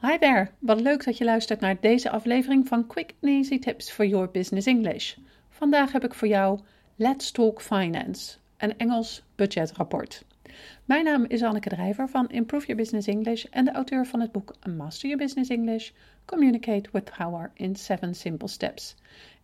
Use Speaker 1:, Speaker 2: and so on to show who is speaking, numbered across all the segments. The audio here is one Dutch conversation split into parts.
Speaker 1: Hi there, wat leuk dat je luistert naar deze aflevering van Quick and Easy Tips for Your Business English. Vandaag heb ik voor jou Let's Talk Finance, een Engels budgetrapport. Mijn naam is Anneke Drijver van Improve Your Business English en de auteur van het boek Master Your Business English: Communicate with Power in 7 Simple Steps.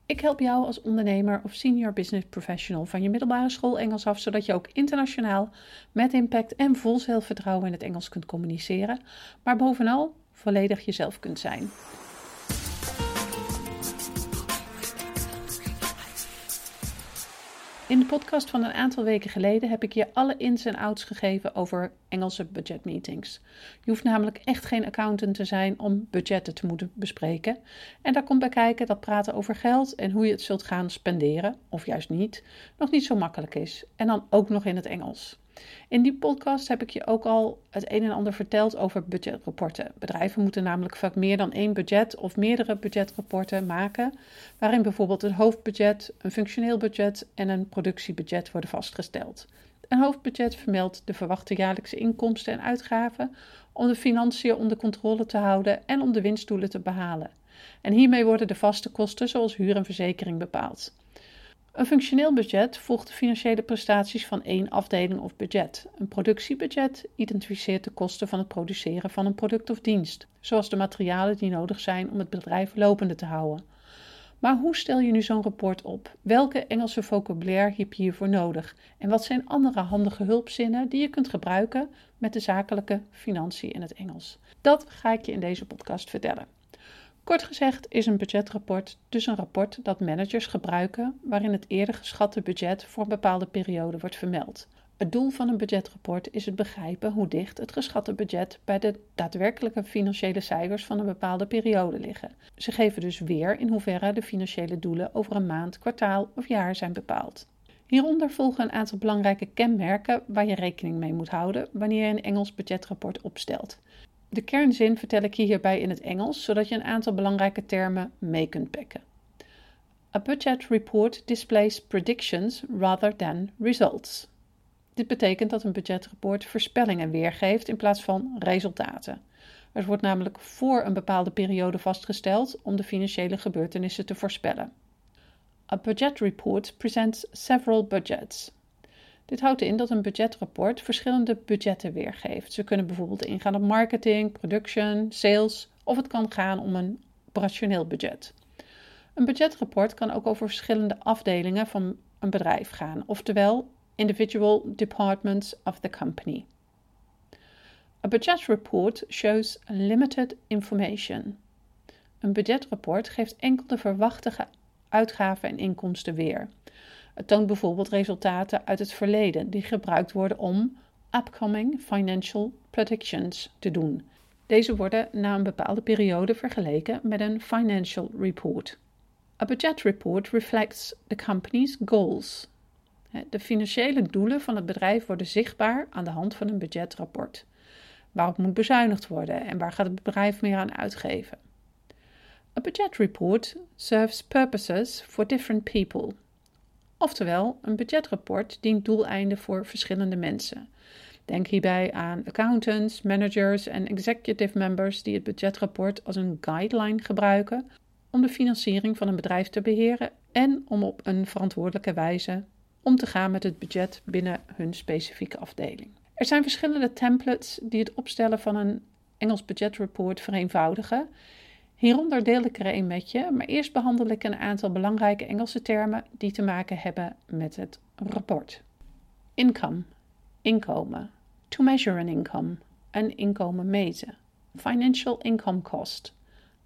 Speaker 1: Ik help jou als ondernemer of senior business professional van je middelbare school Engels af, zodat je ook internationaal met impact en vol zelfvertrouwen in het Engels kunt communiceren, maar bovenal volledig jezelf kunt zijn. In de podcast van een aantal weken geleden heb ik je alle ins en outs gegeven over Engelse budgetmeetings. Je hoeft namelijk echt geen accountant te zijn om budgetten te moeten bespreken. En daar komt bij kijken dat praten over geld en hoe je het zult gaan spenderen, of juist niet, nog niet zo makkelijk is. En dan ook nog in het Engels. In die podcast heb ik je ook al het een en ander verteld over budgetrapporten. Bedrijven moeten namelijk vaak meer dan één budget of meerdere budgetrapporten maken, waarin bijvoorbeeld het hoofdbudget, een functioneel budget en een productiebudget worden vastgesteld. Een hoofdbudget vermeldt de verwachte jaarlijkse inkomsten en uitgaven om de financiën onder controle te houden en om de winstdoelen te behalen. En hiermee worden de vaste kosten zoals huur en verzekering bepaald. Een functioneel budget volgt de financiële prestaties van één afdeling of budget. Een productiebudget identificeert de kosten van het produceren van een product of dienst, zoals de materialen die nodig zijn om het bedrijf lopende te houden. Maar hoe stel je nu zo'n rapport op? Welke Engelse vocabulaire heb je hiervoor nodig? En wat zijn andere handige hulpzinnen die je kunt gebruiken met de zakelijke financiën in het Engels? Dat ga ik je in deze podcast vertellen. Kort gezegd is een budgetrapport dus een rapport dat managers gebruiken waarin het eerder geschatte budget voor een bepaalde periode wordt vermeld. Het doel van een budgetrapport is het begrijpen hoe dicht het geschatte budget bij de daadwerkelijke financiële cijfers van een bepaalde periode liggen. Ze geven dus weer in hoeverre de financiële doelen over een maand, kwartaal of jaar zijn bepaald. Hieronder volgen een aantal belangrijke kenmerken waar je rekening mee moet houden wanneer je een Engels budgetrapport opstelt. De kernzin vertel ik je hierbij in het Engels, zodat je een aantal belangrijke termen mee kunt pakken. A budget report displays predictions rather than results. Dit betekent dat een budgetrapport voorspellingen weergeeft in plaats van resultaten. Het wordt namelijk voor een bepaalde periode vastgesteld om de financiële gebeurtenissen te voorspellen. A budget report presents several budgets. Dit houdt in dat een budgetrapport verschillende budgetten weergeeft. Ze kunnen bijvoorbeeld ingaan op marketing, production, sales of het kan gaan om een operationeel budget. Een budgetrapport kan ook over verschillende afdelingen van een bedrijf gaan, oftewel individual departments of the company. A budget report shows limited information. Een budgetrapport geeft enkel de verwachte uitgaven en inkomsten weer. Het toont bijvoorbeeld resultaten uit het verleden die gebruikt worden om upcoming financial predictions te doen. Deze worden na een bepaalde periode vergeleken met een financial report. A budget report reflects the company's goals. De financiële doelen van het bedrijf worden zichtbaar aan de hand van een budgetrapport. Waarop moet bezuinigd worden en waar gaat het bedrijf meer aan uitgeven? A budget report serves purposes for different people. Oftewel, een budgetrapport dient doeleinden voor verschillende mensen. Denk hierbij aan accountants, managers en executive members die het budgetrapport als een guideline gebruiken om de financiering van een bedrijf te beheren en om op een verantwoordelijke wijze om te gaan met het budget binnen hun specifieke afdeling. Er zijn verschillende templates die het opstellen van een Engels budgetrapport vereenvoudigen Hieronder deel ik er een met je, maar eerst behandel ik een aantal belangrijke Engelse termen die te maken hebben met het rapport. Income, inkomen. To measure an income, een inkomen meten. Financial income cost,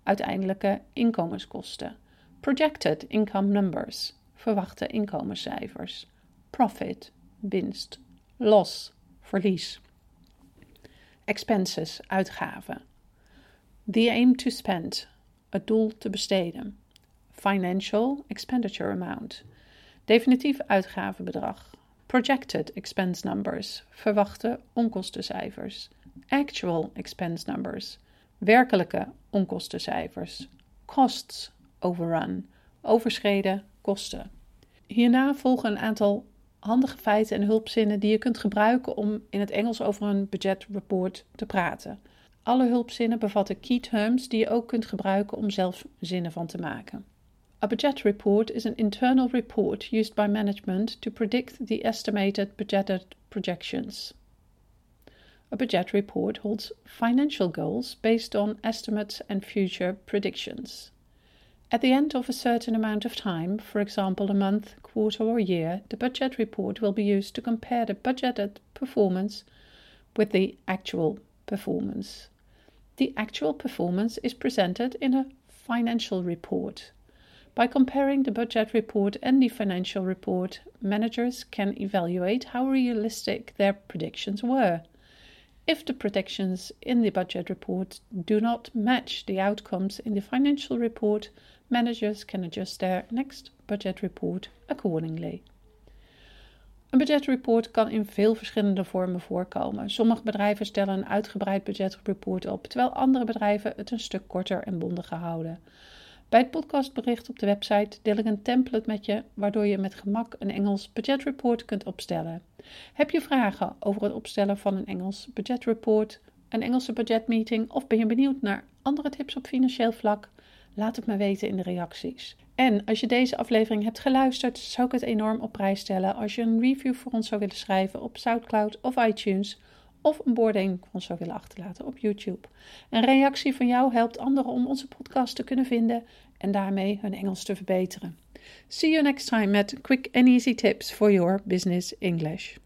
Speaker 1: uiteindelijke inkomenskosten. Projected income numbers, verwachte inkomenscijfers. Profit, winst. Loss, verlies. Expenses, uitgaven. The aim to spend, het doel te besteden. Financial expenditure amount, definitief uitgavenbedrag. Projected expense numbers, verwachte onkostencijfers. Actual expense numbers, werkelijke onkostencijfers. Costs overrun, overschreden kosten. Hierna volgen een aantal handige feiten en hulpzinnen die je kunt gebruiken om in het Engels over een budgetrapport te praten. Alle hulpzinnen bevatten key terms die je ook kunt gebruiken om zelf zinnen van te maken. A budget report is an internal report used by management to predict the estimated budgeted projections. A budget report holds financial goals based on estimates and future predictions. At the end of a certain amount of time, for example a month, quarter, or year, the budget report will be used to compare the budgeted performance with the actual performance. The actual performance is presented in a financial report. By comparing the budget report and the financial report, managers can evaluate how realistic their predictions were. If the predictions in the budget report do not match the outcomes in the financial report, managers can adjust their next budget report accordingly. Een budgetreport kan in veel verschillende vormen voorkomen. Sommige bedrijven stellen een uitgebreid budgetreport op, terwijl andere bedrijven het een stuk korter en bondiger houden. Bij het podcastbericht op de website deel ik een template met je, waardoor je met gemak een Engels budgetreport kunt opstellen. Heb je vragen over het opstellen van een Engels budgetreport, een Engelse budgetmeeting of ben je benieuwd naar andere tips op financieel vlak? Laat het me weten in de reacties. En als je deze aflevering hebt geluisterd, zou ik het enorm op prijs stellen als je een review voor ons zou willen schrijven op SoundCloud of iTunes of een beoordeling van ons zou willen achterlaten op YouTube. Een reactie van jou helpt anderen om onze podcast te kunnen vinden en daarmee hun Engels te verbeteren. See you next time met quick and easy tips for your business English.